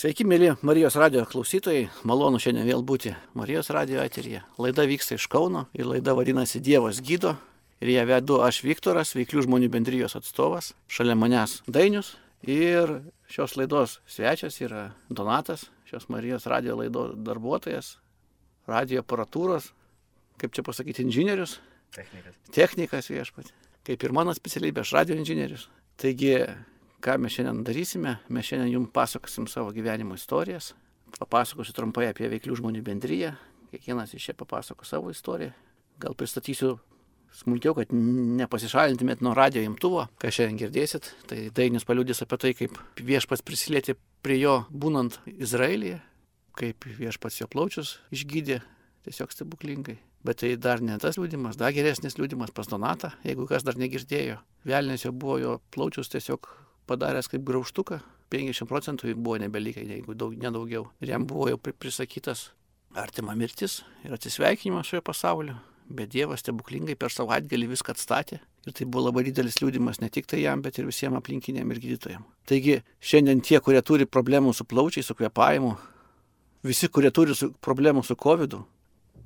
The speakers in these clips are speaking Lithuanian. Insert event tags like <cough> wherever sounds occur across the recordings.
Sveiki, mėly Marijos radio klausytojai. Malonu šiandien vėl būti Marijos radio eteryje. Laida vyksta iš Kauno ir laida vadinasi Dievas gydo. Ir ją vedu aš Viktoras, veiklių žmonių bendrijos atstovas. Šalia manęs Dainius. Ir šios laidos svečias yra Donatas, šios Marijos radio laido darbuotojas, radio aparatūros, kaip čia pasakyti, inžinierius. Technikas. Technikas viešpat. Kaip ir mano specialybė, aš radio inžinierius. Taigi ką mes šiandien darysime. Mes šiandien jums pasakosim savo gyvenimo istorijas. Papasakosiu trumpai apie veiklių žmonių bendryją. Kiekvienas iš čia papasako savo istoriją. Gal pristatysiu smulkiau, kad nepasišalintumėt nuo radio imtuvo, ką šiandien girdėsit. Tai Dainis paliudys apie tai, kaip viešpats prisilietė prie jo būnant Izraelyje, kaip viešpats jo plaučius išgydė tiesiog stebuklingai. Bet tai dar ne tas liūdimas, dar geresnis liūdimas pas Donatą, jeigu kas dar negirdėjo. Velnės jau buvo jo plaučius tiesiog padaręs kaip graužtuką, 50 procentų buvo nebelikę, jeigu daug, nedaugiau. Ir jam buvo jau prisakytas artima mirtis ir atsisveikinimas šioje pasaulio. Bet Dievas stebuklingai per savaitgalį viską atstatė. Ir tai buvo labai didelis liūdimas ne tik tai jam, bet ir visiems aplinkiniam ir gydytojam. Taigi šiandien tie, kurie turi problemų su plaučiais, su kvepavimu, visi, kurie turi su, problemų su COVID,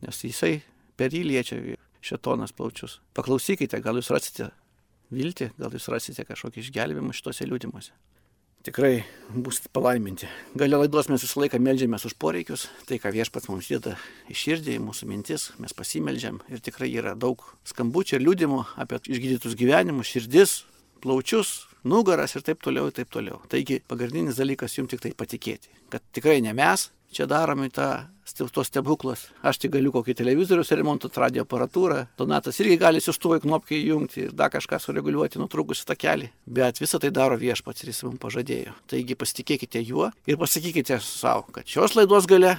nes jisai per jį liečia šetonas plaučius. Paklausykite, gal jūs rasite viltį, gal jūs rasite kažkokį išgelbėjimą šituose liūdimuose. Tikrai būsite palaiminti. Galia laidos mes visą laiką melžiamės už poreikius, tai ką viešpats mums dėda į širdį, į mūsų mintis, mes pasimeldžiam ir tikrai yra daug skambučių ir liūdimų apie išgydytus gyvenimus, širdis, plaučius, nugaras ir taip toliau, ir taip toliau. Taigi pagrindinis dalykas jums tik tai patikėti, kad tikrai ne mes čia darome tą tos stebuklus. Aš tik galiu kokį televizorių remontuoti, radio aparatūrą. Donatas irgi gali siustuvai knopkai įjungti ir dar kažką sureguliuoti nutrukusi takelį. Bet visą tai daro viešpats ir jis mums pažadėjo. Taigi pasitikėkite juo ir pasakykite savo, kad šios laidos gale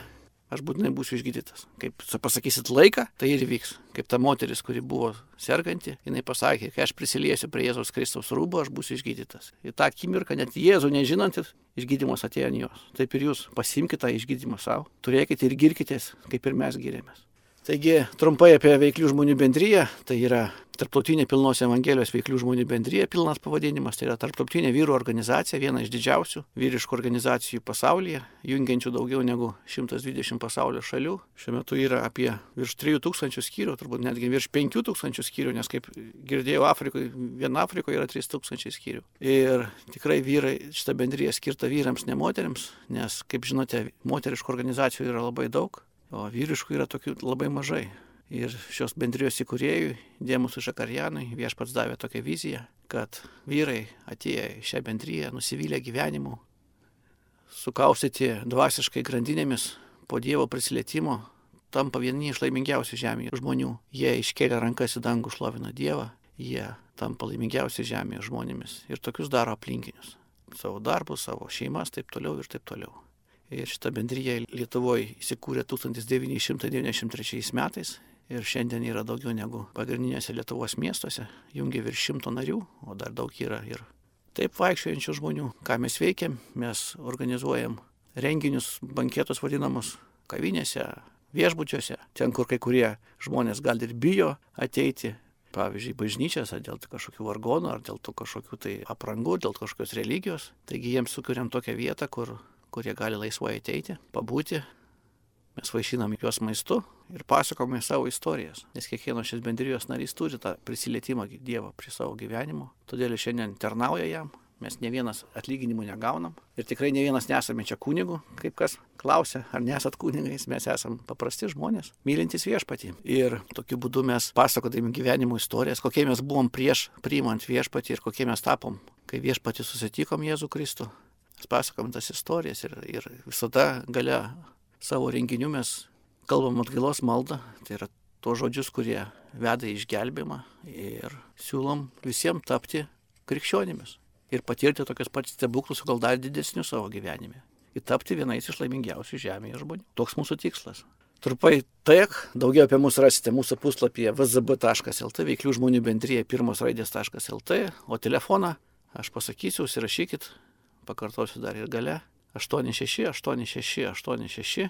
aš būtinai būsiu išgydytas. Kaip pasakysit laiką, tai ir vyks. Kaip ta moteris, kuri buvo serganti, jinai pasakė, kai aš prisiliesiu prie Jėzaus Kristaus rūbo, aš būsiu išgydytas. Ir tą akimirką net Jėzų nežinantis, išgydymas atėjo ant jos. Taip ir jūs pasimkite tą išgydymą savo, turėkite ir girkitės, kaip ir mes gyrėmės. Taigi trumpai apie veiklių žmonių bendryją. Tai yra Tarptautinė pilnos Evangelijos veiklių žmonių bendryje pilnas pavadinimas, tai yra tarptautinė vyrų organizacija, viena iš didžiausių vyriškų organizacijų pasaulyje, jungiančių daugiau negu 120 pasaulio šalių. Šiuo metu yra apie virš 3000 skyrių, turbūt netgi virš 5000 skyrių, nes kaip girdėjau, Afrikoje, vien Afrikoje yra 3000 skyrių. Ir tikrai vyrai, šita bendryje skirta vyrams, ne moteriams, nes, kaip žinote, moteriškų organizacijų yra labai daug, o vyriškų yra tokių labai mažai. Ir šios bendrijos įkūrėjui, Dėmusui Žakarjanui, viešpats davė tokią viziją, kad vyrai atėję į šią bendryją, nusivylę gyvenimu, sukaustyti dvasiškai grandinėmis po Dievo prisilietimo, tampa vieni iš laimingiausių žemėje žmonių. Jie iškelia rankas į dangų, šlovina Dievą, jie tampa laimingiausi žemėje žmonėmis ir tokius daro aplinkinius. Savo darbus, savo šeimas, taip toliau ir taip toliau. Ir šita bendryje Lietuvoje įsikūrė 1993 metais ir šiandien yra daugiau negu pagrindinėse Lietuvos miestuose, jungia virš šimto narių, o dar daug yra ir taip vaikščiojančių žmonių. Ką mes veikiam, mes organizuojam renginius, banketus vadinamus kavinėse, viešbučiuose, ten, kur kai kurie žmonės gal ir bijo ateiti, pavyzdžiui, bažnyčias, ar dėl kažkokių vargonų, ar dėl kažkokių tai aprangų, dėl kažkokios religijos. Taigi jiems sukuriam tokią vietą, kur, kur jie gali laisvai ateiti, pabūti, Mes vaišinam juos maistu ir pasakome savo istorijas, nes kiekvienas šis bendrijos narys turi tą prisilietimą Dievo prie savo gyvenimo, todėl šiandien tarnauja jam, mes ne vienas atlyginimų negaunam ir tikrai ne vienas nesame čia kunigų, kaip kas klausia, ar nesat kunigais, mes esame paprasti žmonės, mylintys viešpatį. Ir tokiu būdu mes pasakodami gyvenimo istorijas, kokie mes buvom prieš priimant viešpatį ir kokie mes tapom, kai viešpatį susitikom Jėzų Kristų. Mes pasakom tas istorijas ir, ir visada gale savo renginių mes kalbam atgailos maldą, tai yra tuos žodžius, kurie veda į išgelbimą ir siūlom visiems tapti krikščionimis ir patirti tokius pat stebuklus, gal dar didesnius savo gyvenime. Ir tapti vienais iš laimingiausių žemėje žmonių. Toks mūsų tikslas. Trupai tiek, daugiau apie mus rasite mūsų puslapyje vzb.lt, veiklių žmonių bendryje pirmos raidės.lt, o telefoną aš pasakysiu, užsirašykit, pakartosiu dar ir gale 86, 86, 86,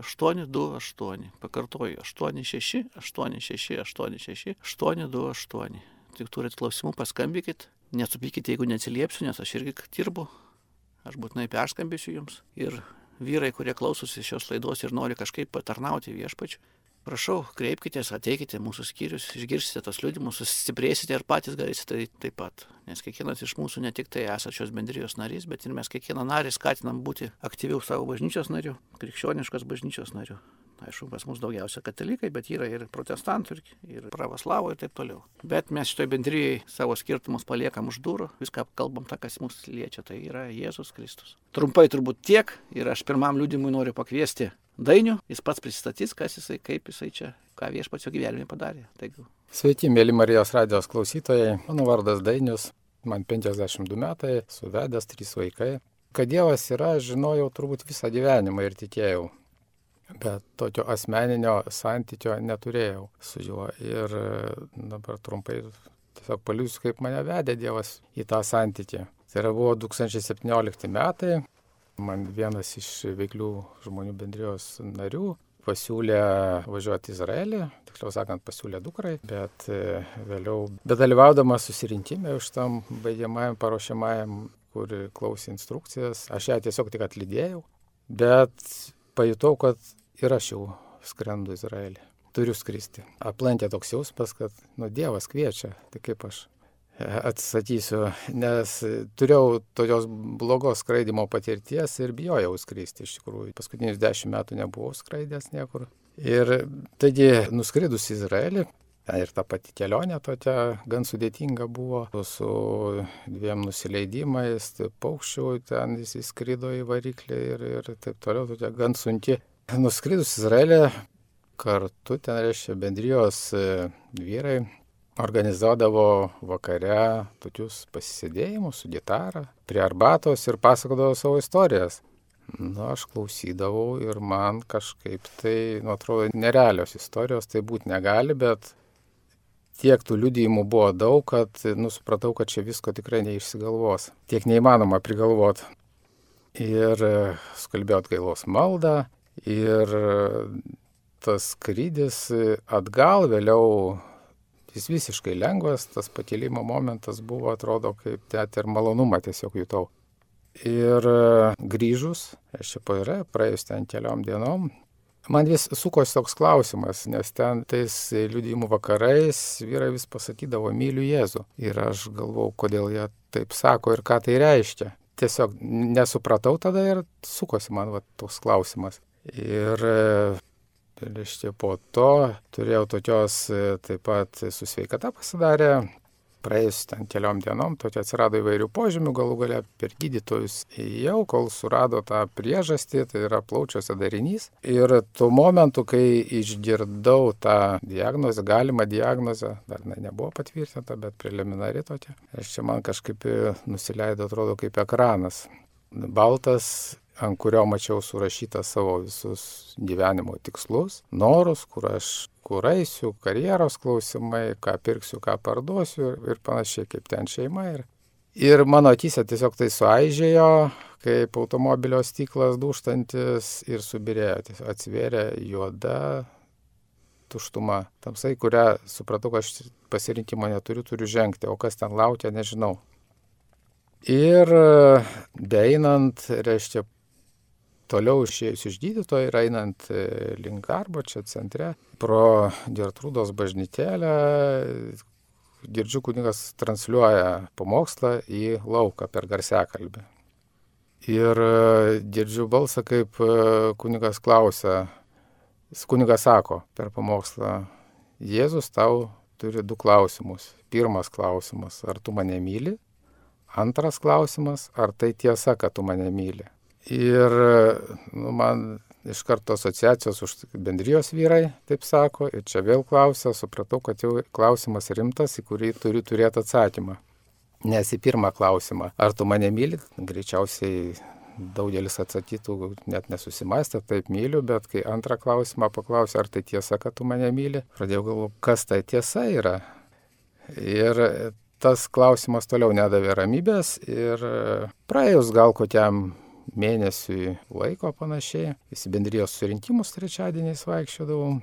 828. Pakartoju, 86, 86, 86, 828. Tik turit klausimų, paskambykit. Nesupykite, jeigu neatsiliepsiu, nes aš irgi dirbu. aš būtinai perskambėsiu jums. Ir vyrai, kurie klausosi šios laidos ir nori kažkaip patarnauti viešpačiu, prašau, kreipkitės, ateikite mūsų skyrius, išgirsite tos liudimus, sustiprėsite ir patys galėsite tai taip pat. Nes kiekvienas iš mūsų ne tik tai esate šios bendrijos narys, bet ir mes kiekvieną narį skatinam būti aktyviau savo bažnyčios nariu, krikščioniškos bažnyčios nariu. Aišku, pas mus daugiausia katalikai, bet yra ir protestantų, ir pravoslavų ir taip toliau. Bet mes šitoj bendryjai savo skirtumus paliekam už durų, viską kalbam tą, kas mus liečia, tai yra Jėzus Kristus. Trumpai turbūt tiek ir aš pirmam liūdimui noriu pakviesti Dainių, jis pats pristatys, kas jisai, kaip jisai čia, ką viešpačio gyvenime padarė. Taigi. Sveiki, mėly Marijos radijos klausytojai, mano vardas Dainius, man 52 metai, suvedęs trys vaikai. Kad Dievas yra, žinojau turbūt visą gyvenimą ir tikėjau bet tokio asmeninio santykio neturėjau su juo. Ir e, dabar trumpai tiesiog paliūsiu, kaip mane vedė Dievas į tą santykį. Tai yra buvo 2017 metai, man vienas iš veiklių žmonių bendrijos narių pasiūlė važiuoti į Izraelį, tiksliau sakant, pasiūlė dukrai, bet e, vėliau, bedalyvaudamas susirinkime už tam baigiamajam, paruošiamajam, kur klausė instrukcijas, aš ją tiesiog tik atlydėjau, bet pajutau, kad ir aš jau skrendu Izraelį. Turiu skristi. Aplankė toks jausmas, kad, nu, Dievas kviečia, tai kaip aš e, atsisakysiu, nes turėjau tokios blogos skraidimo patirties ir bijojau skristi iš tikrųjų. Paskutinius dešimt metų nebuvau skraidęs niekur. Ir taigi nuskridus į Izraelį, ir ta pati kelionė tokia gan sudėtinga buvo, su dviem nusileidimais, tai paukščių ten jis įskrido į variklį ir, ir taip toliau, tokia gan sunki Nuskridus Izraelį, kartu ten reiškia bendrijos e, vyrai organizuodavo vakare tokius pasisėdėjimus su gitara prie arbatos ir pasakodavo savo istorijas. Na, aš klausydavau ir man kažkaip tai, nu, atrodo, nerealios istorijos tai būti negali, bet tiek tų liudijimų buvo daug, kad, nu, supratau, kad čia visko tikrai neišsigalvos. Tiek neįmanoma prigalvoti. Ir e, skalbėjau atgailos maldą, Ir tas skrydis atgal vėliau, jis visiškai lengvas, tas pakilimo momentas buvo, atrodo, kaip net ir malonumą tiesiog jutau. Ir grįžus, aš čia paira, praėjus ten keliom dienom, man vis sukosi toks klausimas, nes ten tais liūdimų vakarais vyrai vis pasakydavo, myliu Jėzų. Ir aš galvau, kodėl jie taip sako ir ką tai reiškia. Tiesiog nesupratau tada ir sukosi man va, toks klausimas. Ir reiškia, po to turėjau tokios taip pat su sveikata pasidarę. Praėjus ten keliom dienom, tokia atsirado įvairių požymių, galų gale per gydytojus jau, kol surado tą priežastį, tai yra plaučiuose darinys. Ir tuo momentu, kai išgirdau tą diagnozę, galimą diagnozę, dar ne, nebuvo patvirtinta, bet preliminari tokia, aš čia man kažkaip nusileido, atrodo, kaip ekranas. Baltas ant kurio mačiau surašytą savo visus gyvenimo tikslus, norus, kur aš kur eisiu, karjeros klausimai, ką pirksiu, ką parduosiu ir, ir panašiai kaip ten šeima. Ir, ir mano akise tiesiog tai suaižėjo, kaip automobilio stiklas duštantis ir subirėjo, atsivėrė juoda tuštuma, tamsai, kurią supratau, kad aš pasirinkimo neturiu, turiu žengti, o kas ten laukia, nežinau. Ir beeinant, reiškia, Toliau išėjus iš gydytojo ir einant e, link darbo čia centre, pro Gertrūdos bažnytėlę, girdžiu kunigas transliuoja pamokslą į lauką per garsiakalbį. Ir e, girdžiu balsą, kaip e, kunigas klausia, kunigas sako per pamokslą, Jėzus tau turi du klausimus. Pirmas klausimas, ar tu mane myli? Antras klausimas, ar tai tiesa, kad tu mane myli? Ir nu, man iš karto asociacijos už bendrijos vyrai, taip sako, ir čia vėl klausia, supratau, kad jau klausimas rimtas, į kurį turiu turėti atsakymą. Nes į pirmą klausimą, ar tu mane myli, greičiausiai daugelis atsakytų net nesusimastę, taip myliu, bet kai antrą klausimą paklausė, ar tai tiesa, kad tu mane myli, pradėjau galvoti, kas tai tiesa yra. Ir tas klausimas toliau nedavė ramybės ir praėjus gal kokiam mėnesiui laiko panašiai. Visi bendrijos surinkimus trečiadieniais vaikščiodavom.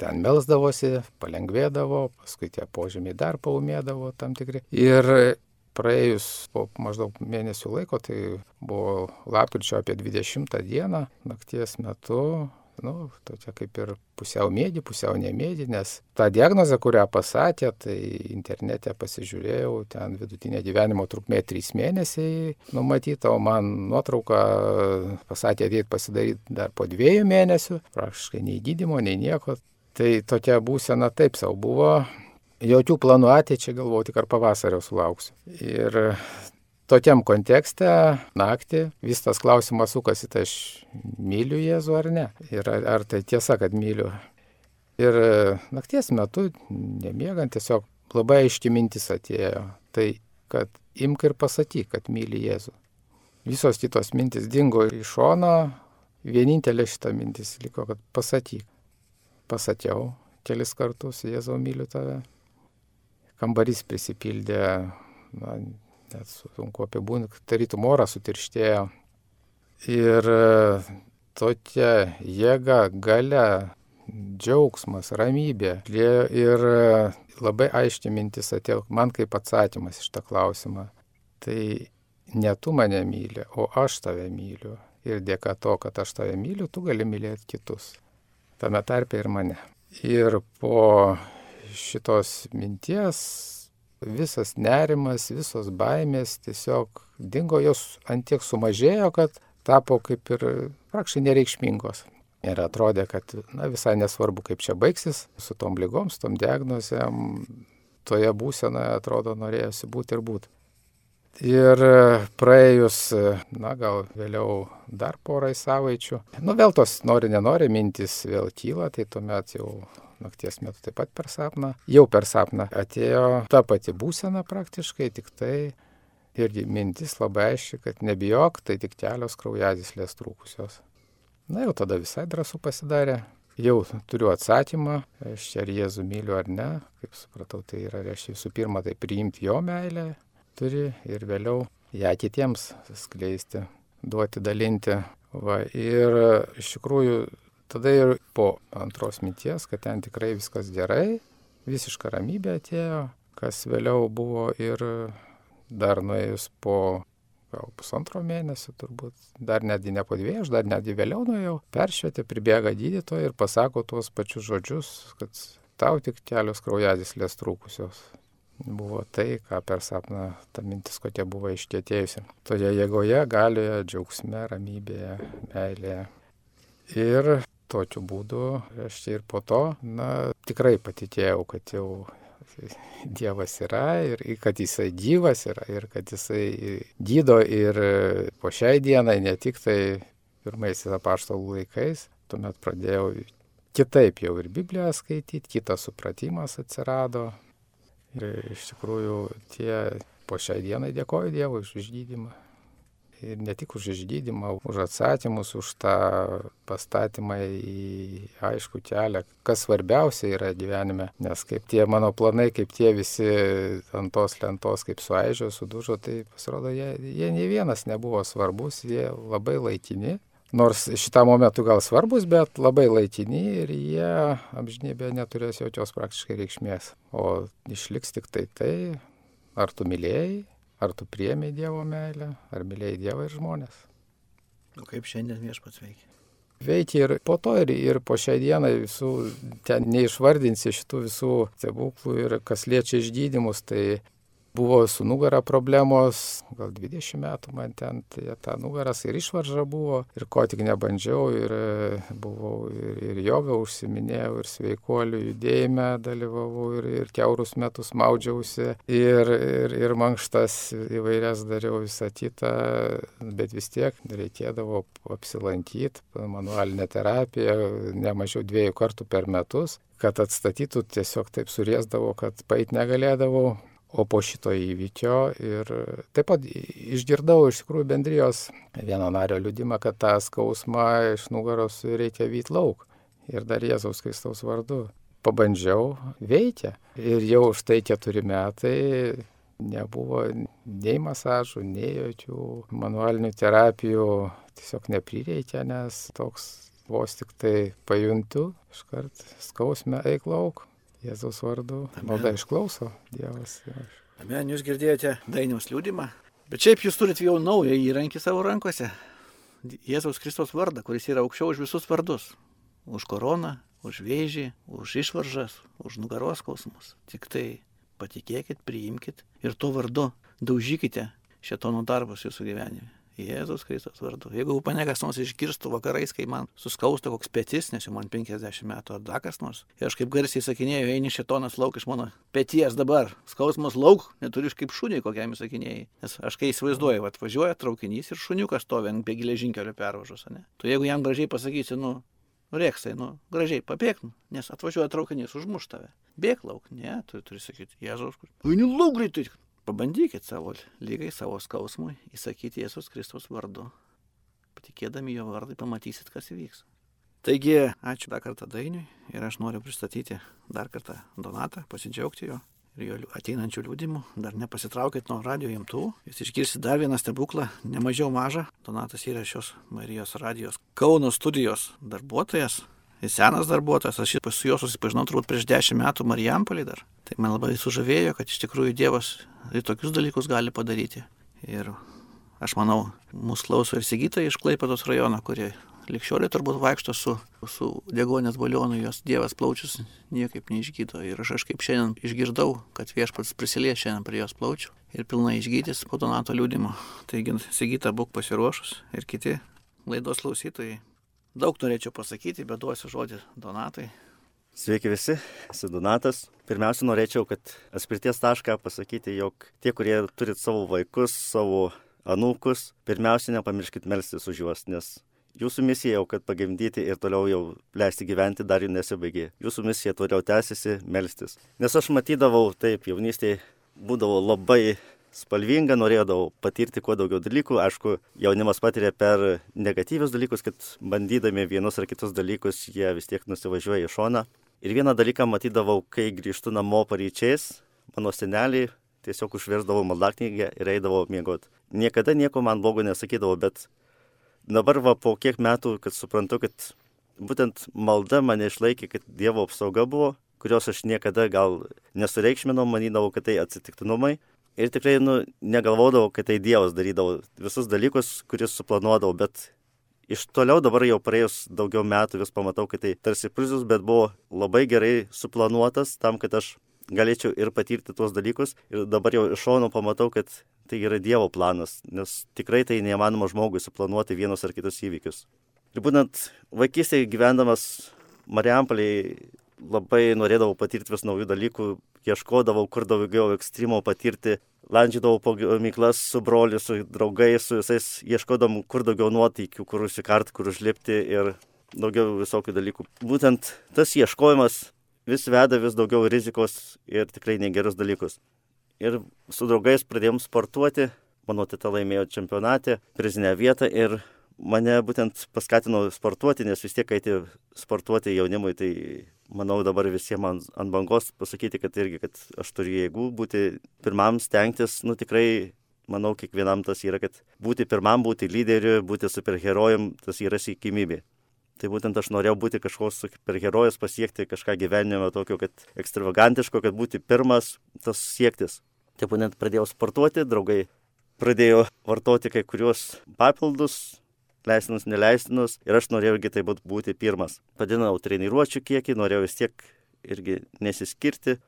Ten melsdavosi, palengvėdavo, paskui tie požymiai dar paumėdavo tam tikri. Ir praėjus po maždaug mėnesių laiko, tai buvo lapkričio apie 20 dieną, nakties metu, nu, tokia kaip ir pusiau mėdį, pusiau nemėdį, nes tą diagnozę, kurią pasakė, tai internete pasižiūrėjau, ten vidutinė gyvenimo trukmė 3 mėnesiai numatyta, o man nuotrauką pasakė ateiti pasidaryti dar po 2 mėnesių, praktiškai nei gydimo, nei nieko. Tai tokia būsena taip savo buvo, jokių planų ateičiai galvojau, tik ar pavasario sulauksiu. Ir tokiam kontekste naktį vis tas klausimas sukasi, tai aš myliu Jėzų ar ne. Ir ar, ar tai tiesa, kad myliu. Ir nakties metu, nemiegant, tiesiog labai aiški mintis atėjo. Tai, kad imk ir pasakyk, kad myli Jėzų. Visos kitos mintis dingo iš šono, vienintelė šita mintis liko, kad pasakyk. Pasakiau kelis kartus, Jėzau myliu tave kambarys prisipildė, na, net sunku apibūdinti, tarytum oras sutirštėjo. Ir tokia jėga, gale, džiaugsmas, ramybė. Ir labai aiškiai mintis atėjo man kaip atsakymas iš tą klausimą. Tai ne tu mane myli, o aš tave myliu. Ir dėka to, kad aš tave myliu, tu gali mylėti kitus. Tame tarpe ir mane. Ir po šitos minties visas nerimas, visos baimės tiesiog dingo, jos antiek sumažėjo, kad tapo kaip ir praktiškai nereikšmingos. Ir atrodė, kad na, visai nesvarbu, kaip čia baigsis su tom lygom, su tom diagnozėm, toje būsenoje atrodo norėjusi būti ir būti. Ir praėjus, na gal vėliau dar porai savaičių, nu vėl tos nori, nenori mintis vėl kyla, tai tuomet jau nakties metu taip pat per sapną. Jau per sapną atėjo ta pati būsena praktiškai, tik tai irgi mintis labai aiški, kad nebijok, tai tik kelios kraujadyslės trūkusios. Na jau tada visai drąsų pasidarė. Jau turiu atsakymą, aš ar Jėzų myliu ar ne, kaip supratau, tai yra, reiškia visų pirma, tai priimti jo meilę turi ir vėliau ją kitiems skleisti, duoti, dalinti. Va, ir iš tikrųjų Tada ir po antros minties, kad ten tikrai viskas gerai, visiška ramybė atėjo, kas vėliau buvo ir dar nuėjus po gal pusantro mėnesio turbūt, dar netgi ne po dviejų, aš dar netgi vėliau nuėjau, peršvietė, pribėga gydytoja ir pasako tuos pačius žodžius, kad tau tik kelios kraujadyslės trūkusios. Buvo tai, ką per sapną ta mintis, kokia buvo iškėtėjusi. Toje jėgoje, galioje, džiaugsme, ramybėje, meilėje. Ir tokiu būdu aš ir po to, na, tikrai patikėjau, kad jau <laughs> Dievas yra ir kad jisai gyvas yra ir kad jisai gydo ir po šiai dienai, ne tik tai pirmaisiais apaštalų laikais, tuomet pradėjau kitaip jau ir Bibliją skaityti, kitas supratimas atsirado. Ir iš tikrųjų tie po šiai dienai dėkoju Dievui už išgydymą ir ne tik už išgydymą, už atsakymus, už tą pastatymą į aišku kelią, kas svarbiausia yra gyvenime, nes kaip tie mano planai, kaip tie visi ant tos lentos, kaip suaižio, sudužo, tai pasirodo, jie, jie nei vienas nebuvo svarbus, jie labai laikini. Nors šitam momentu gal svarbus, bet labai laikini ir jie amžinybėje neturės jokios praktiškai reikšmės. O išliks tik tai tai, ar tu mylėjai, Ar tu priemi Dievo meilę, ar mylėjai Dievą ir žmonės? O kaip šiandien viešpats veikia? Veikia ir po to, ir, ir po šią dieną visų, ten neišvardinsi šitų visų stebuklų ir kas liečia išgydymus, tai Buvo su nugara problemos, gal 20 metų man ten tai ta nugaras ir išvarža buvo, ir ko tik nebandžiau, ir e, buvau ir, ir jogą užsiminėjau, ir sveikuolių judėjime dalyvavau, ir, ir keurus metus maudžiausi, ir, ir, ir mankštas įvairias dariau visą kitą, bet vis tiek reikėdavo apsilankyti, manualinė terapija, ne mažiau dviejų kartų per metus kad atstatytų, tiesiog taip suriesdavo, kad pait negalėdavau, O po šito įvykio ir taip pat išgirdau iš tikrųjų bendrijos vieno nario liudimą, kad tą skausmą iš nugaros reikia vyt lauk. Ir dar Jėzaus Kristaus vardu. Pabandžiau, veikia. Ir jau už tai keturi metai nebuvo nei masažų, nei jokių manualinių terapijų. Tiesiog neprireikia, nes toks vos tik tai pajuntu, iškart skausmę eik lauk. Jėzaus vardu. Malda išklauso Dievas. Amen, jūs girdėjote Dainiaus liūdimą. Bet šiaip jūs turite jau naują įrankį savo rankose. Jėzaus Kristos vardą, kuris yra aukščiau už visus vardus. Už koroną, už vėžį, už išvaržas, už nugaros skausmus. Tik tai patikėkit, priimkit ir tuo vardu daužykite šetono darbus jūsų gyvenime. Jėzus Kristus vardu. Jeigu mane kas nors išgirstų vakarais, kai man suskausta koks petis, nes jau man 50 metų ar dar kas nors, ir aš kaip garsiai sakinėjau, eini šetonas lauk iš mano peties dabar, skausmas lauk, neturiu kaip šuniai kokiam įsakinėjai. Nes aš kai įsivaizduoju, atvažiuoja traukinys ir šuniukas stovi ant geležinkelio pervažos, ne? Tu jeigu jam gražiai pasakysi, nu, Rėksai, nu, gražiai, pabėg, nu, nes atvažiuoja traukinys, užmuš tave. Bėg lauk, ne, tu turi sakyti, Jėzaus. Eini lauk greitai, Pabandykit savo lygai, savo skausmui įsakyti Jėzus Kristus vardu. Patikėdami jo vardai pamatysit, kas įvyks. Taigi, ačiū dar kartą Dainiui ir aš noriu pristatyti dar kartą Donatą, pasidžiaugti jo ir jo ateinančių liūdimų. Dar nepasitraukit nuo radio imtuvų. Jūs išgirsite dar vieną stebuklą, nemažiau mažą. Donatas yra šios Marijos radijos Kauno studijos darbuotojas. Senas darbuotojas, aš su juo susipažinau turbūt prieš dešimt metų Marijampolį dar. Tai man labai sužavėjo, kad iš tikrųjų Dievas ir tokius dalykus gali padaryti. Ir aš manau, mūsų klauso ir Sigita iš Klaipados rajono, kurie likščioliai turbūt vaikšto su, su degonės balionu, jos Dievas plaučius niekaip neišgydo. Ir aš, aš kaip šiandien išgirdau, kad viešpats prisilies šiandien prie jos plaučių ir pilnai išgydys po donato liūdimo. Taigi, Sigita, būk pasiruošus ir kiti laidos klausytojai. Daug norėčiau pasakyti, bet duosiu žodį Donatui. Sveiki visi, esu Donatas. Pirmiausia, norėčiau, kad atspirties tašką pasakyti, jog tie, kurie turit savo vaikus, savo anūkus, pirmiausia, nepamirškit melstis už juos, nes jūsų misija jau, kad pagimdyti ir toliau jau leisti gyventi, dar jau nesibaigė. Jūsų misija toliau tęsiasi melstis. Nes aš matydavau taip, jaunystėje būdavo labai spalvinga, norėdavau patirti kuo daugiau dalykų. Aišku, jaunimas patiria per negatyvius dalykus, kad bandydami vienus ar kitus dalykus, jie vis tiek nusivažiuoja į šoną. Ir vieną dalyką matydavau, kai grįžtu namo paryčiais, mano seneliai tiesiog užversdavo maldaknygę ir eidavo miegoti. Niekada nieko man blogo nesakydavo, bet dabar va po kiek metų, kad suprantu, kad būtent malda mane išlaikė, kad Dievo apsauga buvo, kurios aš niekada gal nesureikšminau, manydavau, kad tai atsitiktinumai. Ir tikrai nu, negalvodavau, kad tai Dievas darydavo visus dalykus, kuris suplanuodavau, bet iš toliau dabar jau praėjus daugiau metų vis pamatau, kad tai tarsi prizus, bet buvo labai gerai suplanuotas tam, kad aš galėčiau ir patirti tuos dalykus. Ir dabar jau iš šono pamatau, kad tai yra Dievo planas, nes tikrai tai neįmanoma žmogui suplanuoti vienus ar kitus įvykius. Ir būtent vaikystėje gyvendamas Mariampolėje labai norėdavau patirti vis naujų dalykų, ieškodavau, kur daugiau ekstremo patirti, landžiodavau po gamyklas su broliu, su draugais, su visais, ieškodavom, kur daugiau nuotykių, kur užsikart, kur užlipti ir daugiau visokių dalykų. Būtent tas ieškojimas vis veda vis daugiau rizikos ir tikrai negerus dalykus. Ir su draugais pradėjom sportuoti, mano teta laimėjo čempionate, prizinę vietą ir mane būtent paskatino sportuoti, nes vis tiek eiti sportuoti jaunimui, tai manau dabar visiems ant, ant bangos pasakyti, kad irgi, kad aš turiu jėgų būti pirmam, stengtis, nu tikrai, manau, kiekvienam tas yra, kad būti pirmam, būti lyderiu, būti superherojum, tas yra sėkimybė. Tai būtent aš norėjau būti kažkoks superherojus, pasiekti kažką gyvenime tokio, kad ekstravagantiško, kad būti pirmas, tas siektis. Tai būtent pradėjau sportuoti, draugai pradėjo vartoti kai kuriuos papildus, leistinus, neleistinus ir aš norėjau irgi taip pat būti pirmas. Padinau treniruočių kiekį, norėjau vis tiek irgi nesiskirti.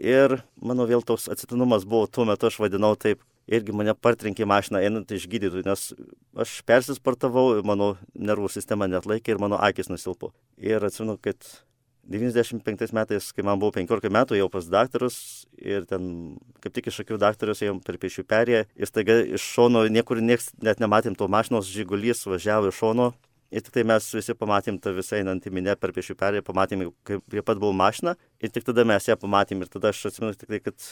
Ir mano vėl toks atsitinumas buvo, tuo metu aš vadinau taip, irgi mane partrenkė mašina einant iš gydytojų, nes aš persisportavau, mano nervų sistema net laikė ir mano akis nusilpo. Ir atsimenu, kad 95 metais, kai man buvo 15 metų, jau pas daktarus ir ten kaip tik iš akių daktarus ėjom per piešių perėją ir staiga iš šono niekur nieks net nematėm to mašinos žygulys važiavo iš šono. Ir tik tai mes visi pamatėm tą visą einantį minę per piešių perėją, pamatėm, kaip prie pat buvo mašina ir tik tada mes ją pamatėm ir tada aš atsimenu tik tai, kad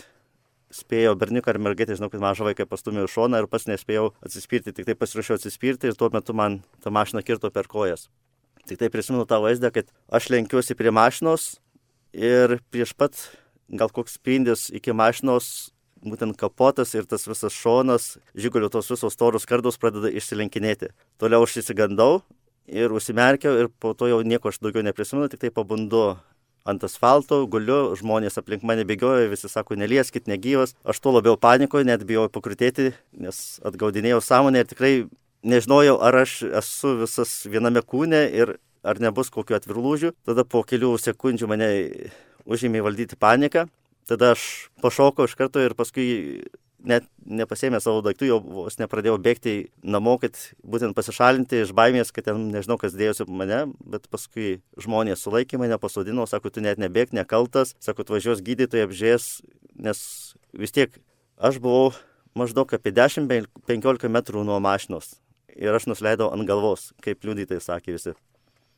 spėjau berniuką ar mergaitę, žinau, kad mažą vaiką pastumėjau šoną ir pats nespėjau atsispirti, tik tai pasirašiau atsispirti ir tuo metu man ta mašina kirto per kojas. Tik tai prisimenu tą vaizdą, kad aš lenkiuosi prie mašinos ir prieš pat gal koks spindis iki mašinos būtent kapotas ir tas visas šonas, žygulio tos visos toros kardos pradeda išsilenkinėti. Toliau aš įsigandau ir užsimerkiau ir po to jau nieko aš daugiau neprisimenu, tik tai pabundu ant asfalto, guliu, žmonės aplink mane bėgioja, visi sako, nelieskit, negyvas. Aš tuo labiau panikoju, net bijau pakrutėti, nes atgaudinėjau sąmonę ir tikrai nežinojau, ar aš esu visas viename kūne ir ar nebus kokiu atvirlūžių. Tada po kelių sekundžių mane užėmė valdyti paniką. Tada aš pašokau iš karto ir paskui net nepasėmė savo daiktų, jau vos nepradėjau bėgti namo, kad būtent pasišalinti iš baimės, kad ten nežinau, kas dėjosi mane, bet paskui žmonės sulaikė mane, pasodino, sako, tu net nebėg, nekaltas, sako, atvažiuos gydytojai apžies, nes vis tiek aš buvau maždaug apie 10-15 metrų nuo mašinos ir aš nusileidau ant galvos, kaip liudytai sakė visi.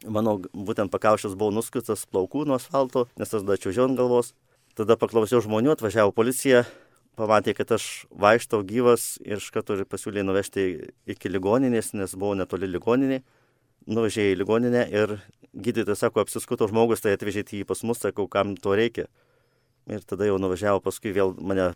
Mano būtent pakaušas buvo nuskutas plaukų nuo asfalto, nes aš dačiužiau ant galvos. Tada paklausiau žmonių, atvažiavo policija, pamatė, kad aš vaikštau gyvas ir iš karto pasiūlė nuvežti iki ligoninės, nes buvau netoli ligoninė. Nuvežė į ligoninę ir gydytojas sako, apsiskuto žmogus, tai atvežėte jį pas mus, sakau, kam to reikia. Ir tada jau nuvažiavo, paskui vėl mane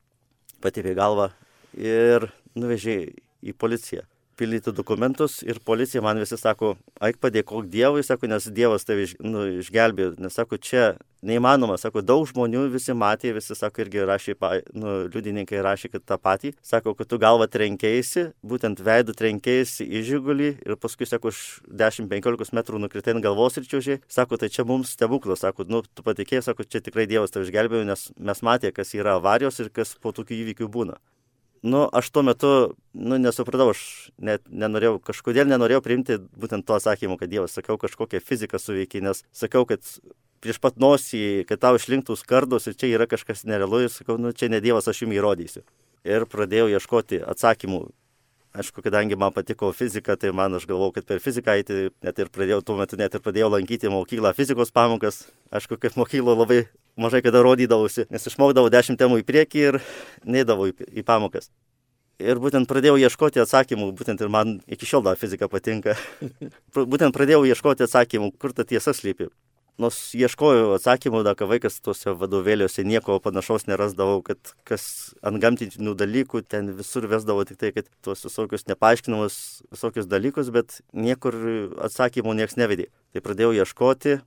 patėpė galvą ir nuvežė į policiją pildyti dokumentus ir policija man visi sako, eik padėkok Dievui, sako, nes Dievas tave iš, nu, išgelbėjo, nes sako, čia neįmanoma, sako, daug žmonių visi matė, visi sako, irgi rašė, nu, liudininkai rašė, kad tą patį, sako, kad tu galva trenkėsi, būtent veidų trenkėsi į žygulį ir paskui, sako, už 10-15 metrų nukritai ant galvos ir čiūžiai, sako, tai čia mums stebuklas, sako, nu, tu patikėjai, sako, čia tikrai Dievas tave išgelbėjo, nes mes matė, kas yra avarijos ir kas po tokių įvykių būna nu, aš tuo metu, nu, nesupratau, aš net nenorėjau, kažkodėl nenorėjau priimti būtent to atsakymo, kad Dievas, sakiau, kažkokią fiziką suveikia, nes sakiau, kad prieš pat nosį, kad tau išlinktų skardos ir čia yra kažkas nerealu ir sakau, nu, čia ne Dievas, aš jums įrodysiu. Ir pradėjau ieškoti atsakymų. Aišku, kadangi man patiko fizika, tai man aš galvojau, kad per fiziką eiti, net ir pradėjau, tuo metu net ir pradėjau lankyti mokyklą fizikos pamokas. Aišku, kaip mokyklo labai mažai kada rodydavausi, nes išmokdavau dešimt temų į priekį ir neidavau į, į pamokas. Ir būtent pradėjau ieškoti atsakymų, būtent ir man iki šiol dar fizika patinka. <laughs> būtent pradėjau ieškoti atsakymų, kur ta tiesa slypi. Nors ieškojau atsakymų, da, kai vaikas tuose vadovėliuose nieko panašaus nerasdavau, kad kas ant gamtinių dalykų ten visur vesdavo tik tai, kad tuos visokius nepaaiškinamus visokius dalykus, bet niekur atsakymų niekas nevedė. Tai pradėjau ieškoti,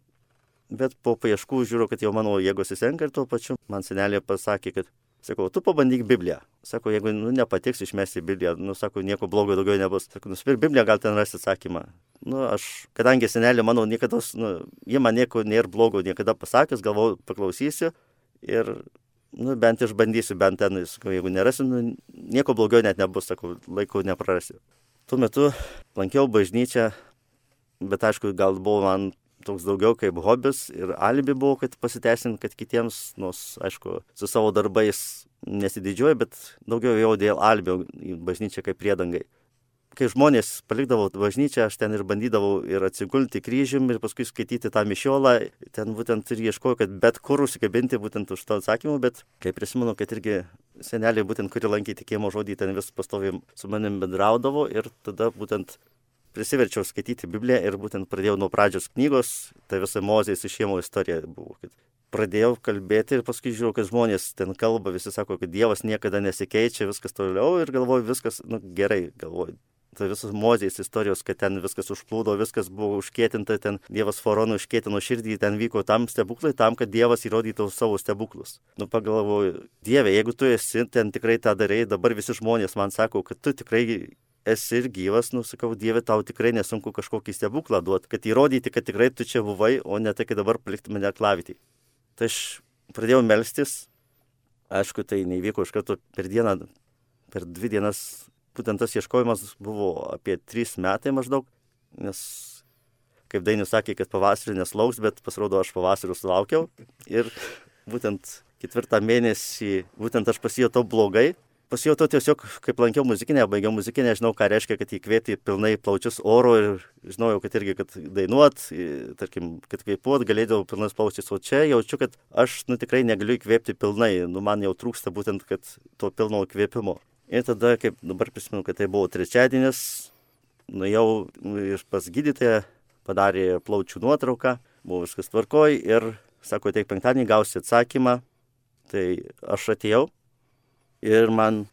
bet po paieškų žiūriu, kad jau mano jėgos įsenka ir tuo pačiu man senelė pasakė, kad, sakau, tu pabandyk Bibliją. Sako, jeigu nu, nepatiks išmesti Bibliją, nu, sako, nieko blogo daugiau nebus. Sako, nusipirk Bibliją, gal ten rasti atsakymą. Nu, aš, kadangi senelė mano niekada, nu, jie man nieko nėra blogo niekada pasakęs, galvoju, paklausysiu ir, nu, bent išbandysiu, bent ten, sakau, jeigu nerasiu, nu, nieko blogiau net nebus, sakau, laiko neprarasiu. Tuo metu lankiau bažnyčią, bet aišku, gal buvo man toks daugiau kaip hobis ir alibi buvo, kad pasiteisint, kad kitiems, nors, aišku, su savo darbais nesididžiuoju, bet daugiau jau dėl albio į bažnyčią kaip priedangai. Kai žmonės palikdavo bažnyčią, aš ten ir bandydavau ir atsigulti kryžium ir paskui skaityti tą mišiolą, ten būtent ir ieškojau, kad bet kur užsikabinti būtent už to atsakymą, bet kai prisimenu, kad irgi seneliai būtent, kuri lankė tikėjimo žodį, ten vis pastoviai su manim bendraudavo ir tada būtent prisiverčiau skaityti Bibliją ir būtent pradėjau nuo pradžios knygos, tai visa Mozės išėjimo istorija buvo. Pradėjau kalbėti ir paskui žiūrėjau, kad žmonės ten kalba, visi sako, kad Dievas niekada nesikeičia, viskas toliau ir galvoju, viskas, nu gerai, galvoju. Tai visos mozės istorijos, kad ten viskas užplūdo, viskas buvo užkėtinta, ten Dievas faraonų užkėtino širdį, ten vyko tam stebuklai, tam, kad Dievas įrodytų savo stebuklus. Nu pagalvoju, Dieve, jeigu tu esi ten tikrai tą darai, dabar visi žmonės man sako, kad tu tikrai esi ir gyvas, nu, sakau, Dieve, tau tikrai nesunku kažkokį stebuklą duoti, kad įrodyti, kad tikrai tu čia buvai, o ne tai, kad dabar palikti mane klavyti. Tai aš pradėjau melstis, aišku, tai neįvyko iš karto per dieną, per dvi dienas, būtent tas ieškojimas buvo apie trys metai maždaug, nes, kaip Dainis sakė, kad pavasarį neslauks, bet pasirodo, aš pavasarį sulaukiau. Ir būtent ketvirtą mėnesį, būtent aš pasijutau blogai, pasijutau tiesiog, kaip lankiau muzikinę, baigiau muzikinę, žinau, ką reiškia, kad įkvėpti pilnai plaučius oro ir žinojau, kad irgi, kad dainuot, tarkim, kad kvėpuot galėdavau pilnas plaučius, o čia jaučiu, kad aš, nu, tikrai negaliu įkvėpti pilnai, nu, man jau trūksta būtent, kad to pilno įkvėpimo. Ir tada, kaip dabar prisimenu, kad tai buvo trečiadienis, nuėjau ir pas gydytoją, padarė plaučių nuotrauką, buvo viskas tvarkoj ir sako, teik penktadienį gausi atsakymą. Tai aš atėjau, Ir man,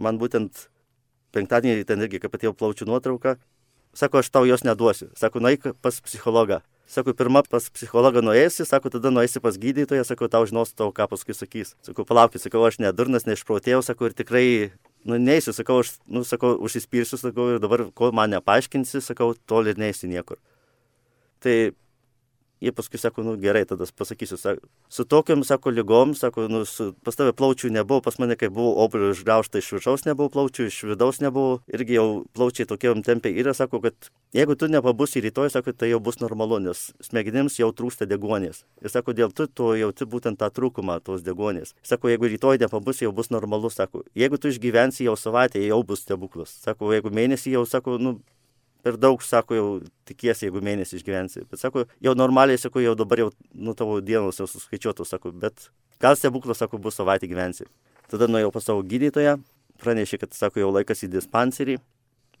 man būtent penktadienį ten irgi, kai atėjau plaučių nuotrauką, sako, aš tau jos neduosiu. Sako, naik pas psichologą. Sako, pirmą pas psichologą nueisi, sako, tada nueisi pas gydytoją, sako, tau žinos tau, ką paskui sakys. Sakau, palaukit, sakau, aš nedurnas, neišprotėjau, sako, ir tikrai, nu, neįsiu, sakau, aš, nu, sakau, užsispirsiu, sakau, ir dabar, kol man nepaaiškinsi, sakau, tol ir neįsiu niekur. Tai Jie paskui sako, nu gerai, tada pasakysiu, sako, su tokiam, sako, lygom, sako, nu, su, pas tave plaučių nebuvo, pas mane, kai buvo oblių išgraužta iš viršaus nebuvo plaučių, iš vidaus nebuvo, irgi jau plaučiai tokiam tempė yra, sako, kad jeigu tu nepabusi rytoj, sako, tai jau bus normalu, nes smegenims jau trūksta degonės. Ir sako, dėl tu, tu jauti būtent tą trūkumą tos degonės. Sako, jeigu rytoj nepabusi, jau bus normalu, sako, jeigu tu išgyvensi jau savaitę, jau bus stebuklas. Sako, jeigu mėnesį jau, sako, nu, per daug, sako, jau tikiesi, jeigu mėnesį išgyvensi. Bet sako, jau normaliai, sako, jau dabar jau, nu, tavo dienos jau suskaičiuotos, sako, bet gal stebuklas, sako, bus savaitę gyvensi. Tada nuėjau pas savo gydytoją, pranešė, kad, sako, jau laikas į dispanserį,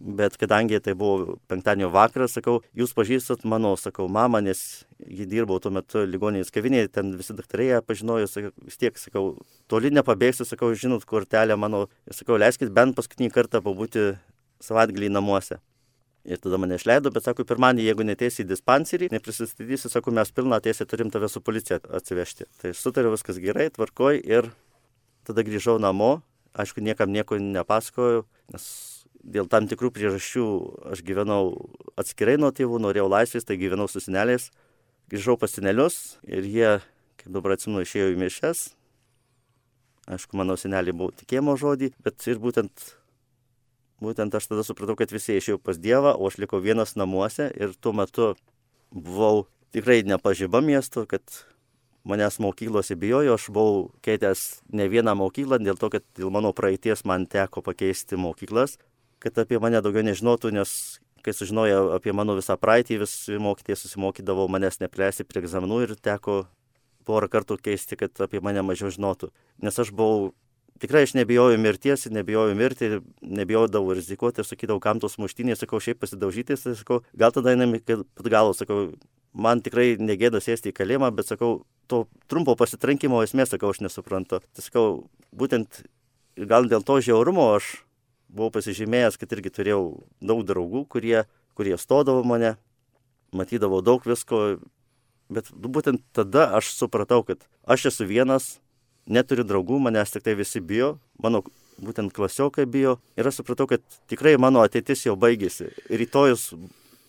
bet kadangi tai buvo penktadienio vakaras, sakau, jūs pažįstat mano, sakau, mamą, nes ji dirbau tuo metu ligoninės kavinėje, ten visi daktarai ją pažinojo, sakau, vis tiek, sakau, toli nepabėgsiu, sakau, žinot, kortelę mano, sakau, leiskit bent paskutinį kartą pabūti savaitgalį namuose. Ir tada mane išleido, bet sako, pirmąjį, jeigu neteisi į dispanserį, neprisistatysi, sako, mes pilną teisę turim tave su policija atsivežti. Tai sutariu viskas gerai, tvarkoj ir tada grįžau namo, aišku, niekam nieko nepasakojau, nes dėl tam tikrų priežasčių aš gyvenau atskirai nuo tėvų, norėjau laisvės, tai gyvenau su seneliais, grįžau pas senelius ir jie, kaip dabar atsimenu, išėjo į mišes. Aišku, mano seneliai buvo tikėjimo žodį, bet ir būtent būtent aš tada supratau, kad visi išėjo pas Dievą, o aš likau vienas namuose ir tuo metu buvau tikrai nepažyba miesto, kad manęs mokyklose bijojo, aš buvau keitęs ne vieną mokyklą dėl to, kad dėl mano praeities man teko pakeisti mokyklas, kad apie mane daugiau nežinotų, nes kai sužinojo apie mano visą praeitį, visi mokytėjai susimokydavo manęs neplėsti prie egzaminų ir teko porą kartų keisti, kad apie mane mažiau žinotų. Nes aš buvau tikrai aš nebijojau mirties, nebijojau mirti, nebijodavau rizikuoti ir sakydavau, kam tos muštynės, sakau, šiaip pasidaužyti, tai sakau, gal tada einam iki galo, sakau, man tikrai negėda sėsti į kalėjimą, bet sakau, to trumpo pasitrankimo esmės, sakau, aš nesuprantu. Tai sakau, būtent gal dėl to žiaurumo aš buvau pasižymėjęs, kad irgi turėjau daug draugų, kurie, kurie stodavo mane, matydavau daug visko, bet būtent tada aš supratau, kad aš esu vienas, neturiu draugų, manęs tik tai visi bijo, mano būtent klasiokai bijo ir aš supratau, kad tikrai mano ateitis jau baigėsi. Rytojus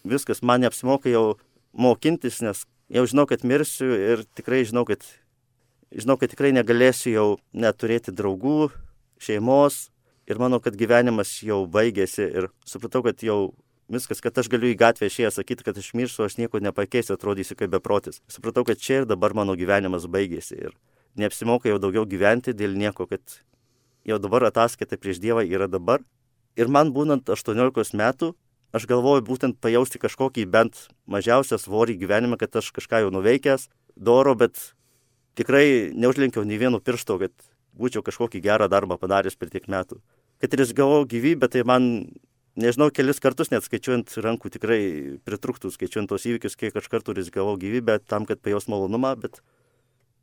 viskas, man neapsimoka jau mokintis, nes jau žinau, kad mirsiu ir tikrai žinau, kad, žinau, kad tikrai negalėsiu jau neturėti draugų, šeimos ir manau, kad gyvenimas jau baigėsi ir supratau, kad jau viskas, kad aš galiu į gatvę išėjęs sakyti, kad aš mirsiu, aš nieko nepakeisiu, atrodysiu kaip beprotis. Supratau, kad čia ir dabar mano gyvenimas baigėsi ir neapsimoka jau daugiau gyventi dėl nieko, kad jau dabar ataskaita prieš Dievą yra dabar. Ir man būnant 18 metų, aš galvoju būtent pajausti kažkokį bent mažiausią svorį gyvenime, kad aš kažką jau nuveikęs, doro, bet tikrai neužlenkiau nei vieno piršto, kad būčiau kažkokį gerą darbą padaręs per tiek metų. Kad ir gavau gyvybę, tai man, nežinau, kelis kartus net skaičiuojant rankų tikrai pritrūktų, skaičiuojant tos įvykius, kiek aš kartų rizikavau gyvybę tam, kad pajaus malonumą, bet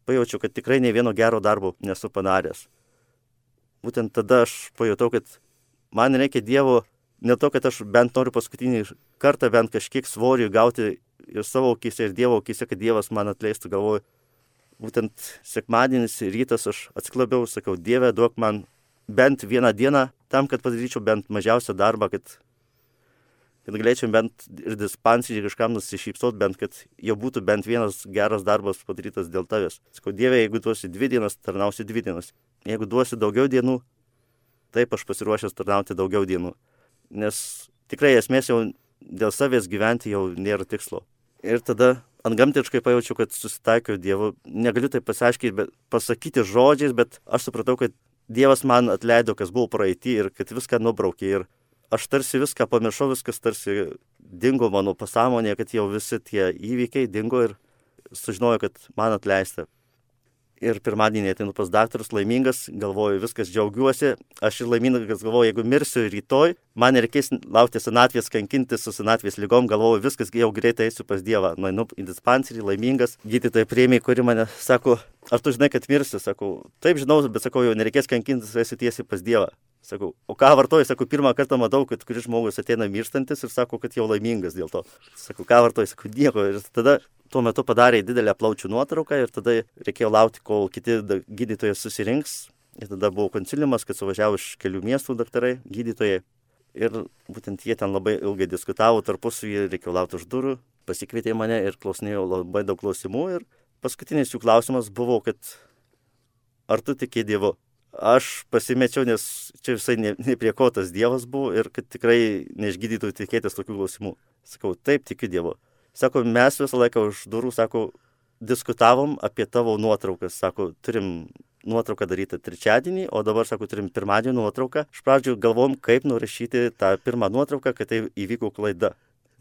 pajaučiau, kad tikrai ne vieno gero darbo nesu padaręs. Būtent tada aš pajutau, kad man reikia Dievo ne to, kad aš bent noriu paskutinį kartą bent kažkiek svorį gauti ir savo akise, ir Dievo akise, kad Dievas man atleistų, galvoju. Būtent sekmadienis rytas aš atsiklabiau, sakau, Dieve, duok man bent vieną dieną tam, kad padaryčiau bent mažiausią darbą, kad kad galėčiau bent ir dispanserį kažkam nusišypsot, bent kad jau būtų bent vienas geras darbas padarytas dėl tavęs. Sakau, Dieve, jeigu duosi dvi dienas, tarnausi dvi dienas. Jeigu duosi daugiau dienų, taip aš pasiruošęs tarnauti daugiau dienų. Nes tikrai esmės jau dėl savęs gyventi jau nėra tikslo. Ir tada antgamtiškai pajaučiau, kad susitaikiau Dievu. Negaliu tai pasiaiškinti, bet pasakyti žodžiais, bet aš supratau, kad Dievas man atleido, kas buvo praeitį ir kad viską nubraukė. Ir aš tarsi viską pamiršau, viskas tarsi dingo mano pasąmonėje, kad jau visi tie įvykiai dingo ir sužinojau, kad man atleista. Ir pirmadienį ateinu pas daktarus, laimingas, galvoju, viskas džiaugiuosi. Aš ir laimingas galvoju, jeigu mirsiu rytoj, man nereikės laukti senatvės, kankinti su senatvės lygom, galvoju, viskas jau greitai eisiu pas Dievą. Nueinu į dispanserį, laimingas. Gydytoja prieimiai, kuri mane sako, ar tu žinai, kad mirsi? Sakau, taip žinau, bet sakau, jau nereikės kankintis, eisiu tiesiai pas Dievą. Sakau, o ką vartoji? Sakau, pirmą kartą matau, kad kuris žmogus ateina mirštantis ir sako, kad jau laimingas dėl to. Sakau, ką vartoji? Sakau, nieko. Ir tada tuo metu padarė didelę plaučių nuotrauką ir tada reikėjo laukti, kol kiti gydytojai susirinks. Ir tada buvo konciliumas, kad suvažiavo iš kelių miestų daktarai, gydytojai. Ir būtent jie ten labai ilgai diskutavo tarpusavį, reikėjo laukti už durų, pasikvietė mane ir klausinėjo labai daug klausimų. Ir paskutinis jų klausimas buvo, kad ar tu tiki Dievu? aš pasimečiau, nes čia visai ne, ne prie ko tas Dievas buvo ir kad tikrai neišgydytų tikėtis tokių klausimų. Sakau, taip, tikiu Dievu. Sako, mes visą laiką už durų, sako, diskutavom apie tavo nuotraukas. Sako, turim nuotrauką darytą trečiadienį, o dabar, sako, turim pirmadienį nuotrauką. Iš pradžių galvom, kaip nurašyti tą pirmą nuotrauką, kad tai įvyko klaida.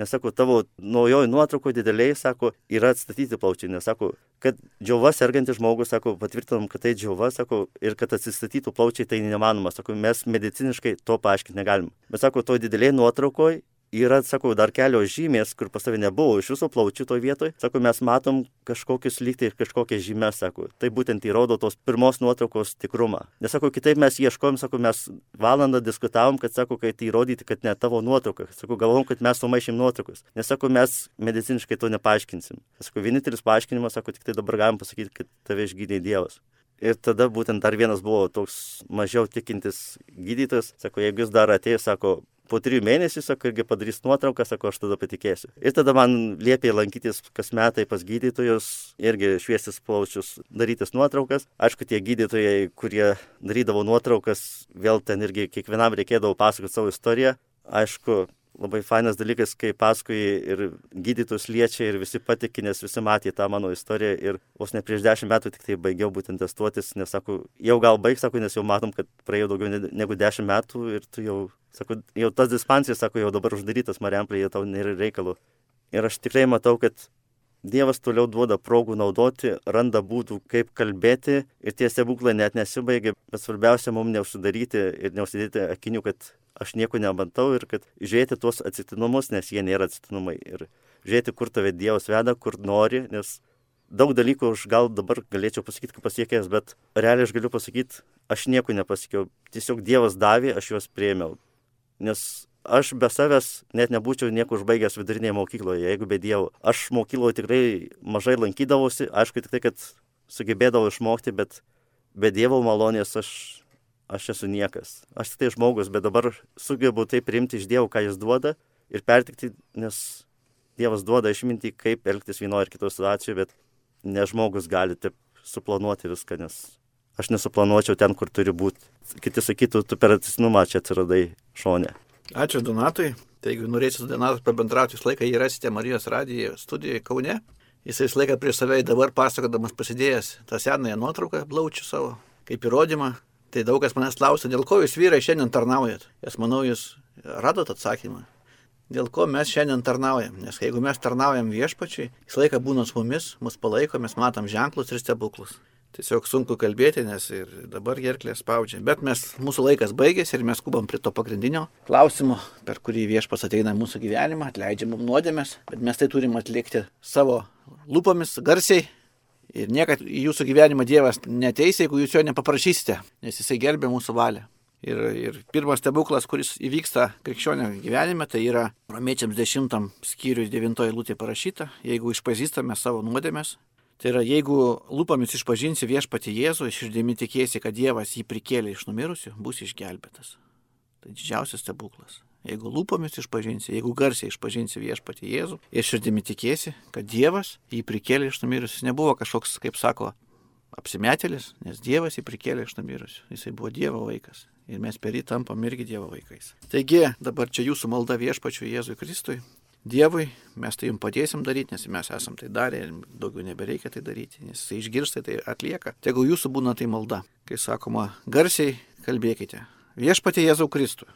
Nes sako, tavo naujoji nuotrauko dideliai, sako, yra atstatyti plaučiai. Nes sako, kad džiova sergantis žmogus, sako, patvirtinam, kad tai džiova, sako, ir kad atsistatytų plaučiai, tai nemanoma. Sako, mes mediciniškai to paaiškinti negalim. Bet sako, to dideliai nuotraukoje yra, sakau, dar kelios žymės, kur pas tavę nebuvo iš viso plaučių toje vietoje. Sako, mes matom kažkokius lygtai kažkokias žymės, sako. Tai būtent įrodo tos pirmos nuotraukos tikrumą. Nes, sako, kitaip mes ieškom, sako, mes valandą diskutavom, kad, sako, kad įrodyti, kad ne tavo nuotrauka. Sako, galvom, kad mes sumaišym nuotraukas. Nes, sako, mes mediciniškai to nepaaiškinsim. Sako, vienintelis paaiškinimas, sako, tik tai dabar galim pasakyti, kad tave išgydė Dievas. Ir tada būtent dar vienas buvo toks mažiau tikintis gydytojas, sako, jeigu jis dar atėjo, sako, po trijų mėnesių, sako, irgi padarys nuotrauką, sako, aš tada patikėsiu. Ir tada man liepė lankytis kas metai pas gydytojus, irgi šviesis plaučius, darytis nuotraukas. Aišku, tie gydytojai, kurie darydavo nuotraukas, vėl ten irgi kiekvienam reikėdavo pasakoti savo istoriją. Aišku, labai fainas dalykas, kai paskui ir gydytus liečia ir visi patikė, nes visi matė tą mano istoriją ir vos ne prieš dešimt metų tik tai baigiau būtent testuotis, nes sako, jau gal baig, sako, nes jau matom, kad praėjo daugiau negu dešimt metų ir tu jau, sako, jau tas dispansijas, sako, jau dabar uždarytas Mariamplėje, tau nėra reikalų. Ir aš tikrai matau, kad Dievas toliau duoda progų naudoti, randa būdų, kaip kalbėti ir tie stebuklai net nesibaigia, bet svarbiausia mums neužsidaryti ir neužsidėti akinių, kad aš nieko nematau ir kad žiūrėti tuos atsitiktinumus, nes jie nėra atsitiktinumai. Ir žiūrėti, kur tave Dievas veda, kur nori, nes daug dalykų aš gal dabar galėčiau pasakyti, kaip pasiekęs, bet realiai aš galiu pasakyti, aš nieko nepasakiau. Tiesiog Dievas davė, aš juos prieimiau. Nes aš be savęs net nebūčiau nieko užbaigęs vidurinėje mokykloje, jeigu be Dievo. Aš mokykloje tikrai mažai lankydavausi, aišku, tik tai, kad sugebėdavau išmokti, bet be Dievo malonės aš aš esu niekas. Aš tik tai žmogus, bet dabar sugebu tai priimti iš Dievo, ką jis duoda ir pertikti, nes Dievas duoda išminti, kaip elgtis vienoje ar kitoje situacijoje, bet ne žmogus gali taip suplanuoti viską, nes aš nesuplanuočiau ten, kur turi būti. Kiti sakytų, tu per atsisnumą čia atsiradai šonę. Ačiū Donatui. Tai jeigu norėsite su Donatu pabendrauti, jūs laiką jį rasite Marijos radijoje studijoje Kaune. Jis visą laiką prieš save dabar pasakodamas pasidėjęs tą senąją nuotrauką, blaučių savo, kaip įrodymą, Tai daug kas manęs klausia, dėl ko jūs vyrai šiandien tarnaujat. Aš manau, jūs radot atsakymą. Dėl ko mes šiandien tarnaujam. Nes jeigu mes tarnaujam viešpačiai, jis laiką būna su mumis, mus palaiko, mes matom ženklus ir stebuklus. Tiesiog sunku kalbėti, nes ir dabar gerklė spaudžia. Bet mes, mūsų laikas baigėsi ir mes skubam prie to pagrindinio klausimo, per kurį viešpas ateina į mūsų gyvenimą, atleidžia mums nuodėmės, bet mes tai turim atlikti savo lūpomis, garsiai, Ir niekad į jūsų gyvenimą Dievas neteis, jeigu jūs jo nepaprašysite, nes jisai gerbė mūsų valią. Ir, ir pirmas stebuklas, kuris įvyksta krikščionio gyvenime, tai yra Romiečiams 10 skyriui 9 lūtė parašyta, jeigu išpažįstame savo nuodėmės. Tai yra, jeigu lūpomis išpažinsi viešpati Jėzų, širdimi tikėsi, kad Dievas jį prikėlė iš numirusių, bus išgelbėtas. Tai didžiausias stebuklas. Jeigu lūpomis išpažinsi, jeigu garsiai išpažinsi viešpatį Jėzų ir širdimi tikėsi, kad Dievas jį prikėlė iš numirusių, nebuvo kažkoks, kaip sako, apsimetėlis, nes Dievas jį prikėlė iš numirusių. Jisai buvo Dievo vaikas. Ir mes per jį tampam irgi Dievo vaikais. Taigi, dabar čia jūsų malda viešpačiu Jėzui Kristui. Dievui, mes tai jums padėsim daryti, nes mes esam tai darę ir daugiau nebereikia tai daryti, nes jis išgirsta tai atlieka. Tegul jūsų būna tai malda. Kai sakoma, garsiai kalbėkite. Viešpatie Jėzau Kristui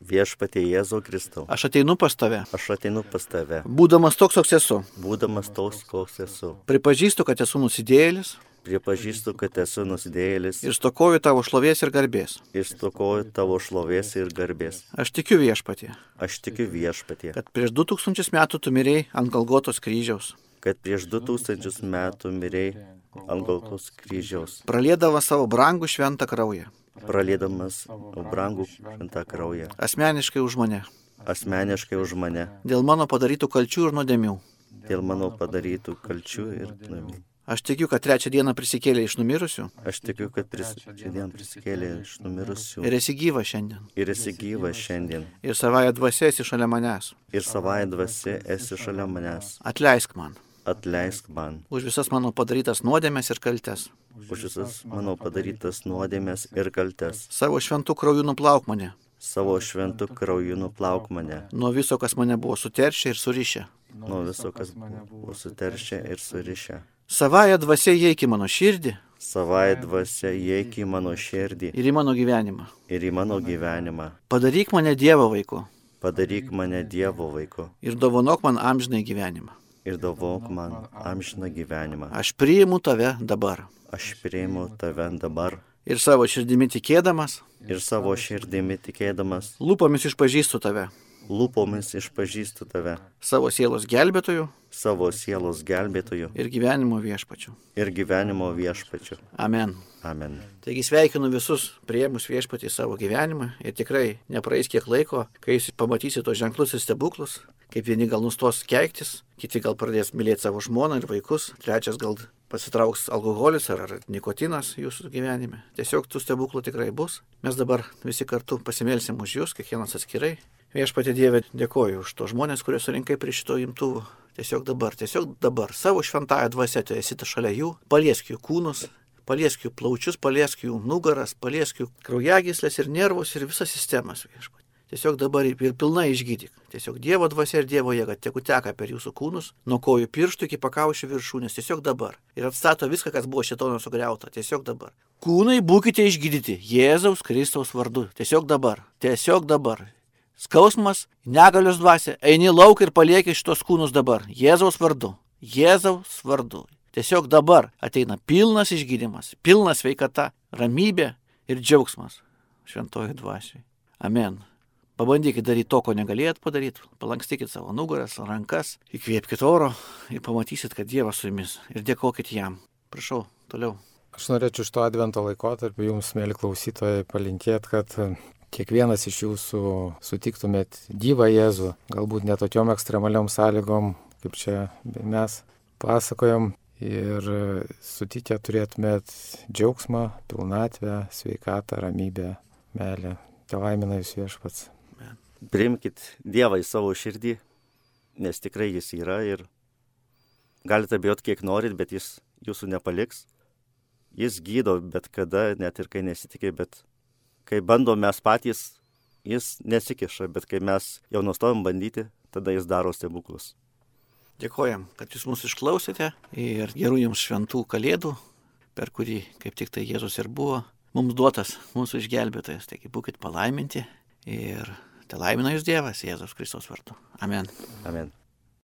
viešpatie Jėzau Kristau. Aš ateinu pas tave. Aš ateinu pas tave. Būdamas toks, koks esu. Būdamas toks, koks esu. Pripažįstu, kad esu nusidėjėlis. Pripažįstu, kad esu nusidėjėlis ir stokoju tavo šlovės ir garbės. ir stokoju tavo šlovės ir garbės. Aš tikiu viešpatie, Aš tikiu viešpatie, kad prieš 2000 metų tu mirėjai ant Galgotos kryžiaus, kad prieš 2000 metų mirėjai ant Galtos kryžiaus, praliedava savo brangų šventą kraują, pralėdamas brangų šventą kraują, asmeniškai už mane, asmeniškai už mane, dėl mano padarytų kalčių ir nuodėmių. dėl mano padarytų kalčių ir nuodėmių. Aš tikiu, kad trečią dieną prisikėlė iš numirusių Aš tikiu, kad pris, šiandien prisikėlė iš numirusių ir esi gyva šiandien. ir esi gyvas šiandien. Ir savąją dvasę esi šalia manęs. Ir savai dvasia esi šalia manęs. Atleisk man Atleisk man už visas mano padarytas nuodėmės ir kaltes. už visas mano padarytas nuodėmės ir kaltes. Savo šventų krauju nuplauk mane Savo šventų krauju nuplauk mane nuo viso, kas mane buvo suteršę ir surišę. nuo viso, kas buvo suteršę ir surišę. Savąją dvasę įeik į mano širdį Savai dvasia įeik į mano širdį ir į mano gyvenimą. ir į mano gyvenimą. Padaryk mane Dievo vaiku Padaryk mane Dievo vaiku ir dovanok man amžinai gyvenimą. Ir davok man amžiną gyvenimą. Aš priimu tave dabar. Aš priimu tave dabar Ir savo širdimi tikėdamas, ir savo širdimi tikėdamas, lūpomis išpažįstu tave, lūpomis išpažįstu tave, savo sielos gelbėtoju savo sielos gelbėtoju ir gyvenimo viešpačiu. ir gyvenimo viešpačiu. Amen. Amen. Taigi sveikinu visus prieimus viešpatį savo gyvenimą ir tikrai nepraeis kiek laiko, kai jūs pamatysit tos ženklus ir stebuklus, kaip vieni gal nustos keiktis, kiti gal pradės mylėti savo žmoną ir vaikus, trečias gal pasitrauks alkoholis ar, ar nikotinas jūsų gyvenime. Tiesiog tų stebuklų tikrai bus. Mes dabar visi kartu pasimelsim už jūs, kiekvienas atskirai. Viešpatė Dieve, dėkoju už tos žmonės, kurie surinkai prie šito imtuvų. Tiesiog dabar, tiesiog dabar, savo šventąją dvasę, tu esi šalia jų, paliesk jų kūnus, paliesk jų plaučius, paliesk jų nugaras, paliesk jų kraujagyslės ir nervus ir visas sistemas viešpatė. Tiesiog dabar ir pilnai išgydyk. Tiesiog Dievo dvasia ir Dievo jėga tegu teka per jūsų kūnus, nuo kojų pirštų iki pakaušių viršūnės, tiesiog dabar. Ir atstato viską, kas buvo šitono sugriauta, tiesiog dabar. Kūnai būkite išgydyti Jėzaus Kristaus vardu, tiesiog dabar, tiesiog dabar. Skausmas, negalios dvasia, eini lauk ir palieki šitos kūnus dabar, Jėzaus vardu, Jėzaus vardu. Tiesiog dabar ateina pilnas išgydymas, pilna sveikata, ramybė ir džiaugsmas šventoji dvasiai. Amen. Pabandykit daryti to, ko negalėjot padaryti. Palankstykit savo nugaras, rankas, įkvėpkite oro ir pamatysit, kad Dievas su jumis. Ir dėkokit jam. Prašau, toliau. Aš norėčiau iš to advento laikotarpio jums, mėly klausytojai, palinkėti, kad kiekvienas iš jūsų sutiktumėt gyvą Jėzų, galbūt netokiom ekstremaliom sąlygom, kaip čia mes pasakojom, ir sutikę turėtumėt džiaugsmą, pilnatvę, sveikatą, ramybę, meilę. Te laimina jūs viešpats. Priimkit Dievą į savo širdį, nes tikrai jis yra ir galite bijot kiek norit, bet jis jūsų nepaliks. Jis gydo bet kada, net ir kai nesitikė, bet kai bandom mes patys, jis nesikiša, bet kai mes jau nustojom bandyti, tada jis daro stebuklus. Dėkojam, kad jūs mūsų išklausėte ir gerų jums šventų kalėdų, per kurį kaip tik tai Jėzus ir buvo mums duotas, mūsų išgelbėtojas. Taigi būkite palaiminti ir te laimina jūs Dievas Jėzus Kristos vardu. Amen. Amen.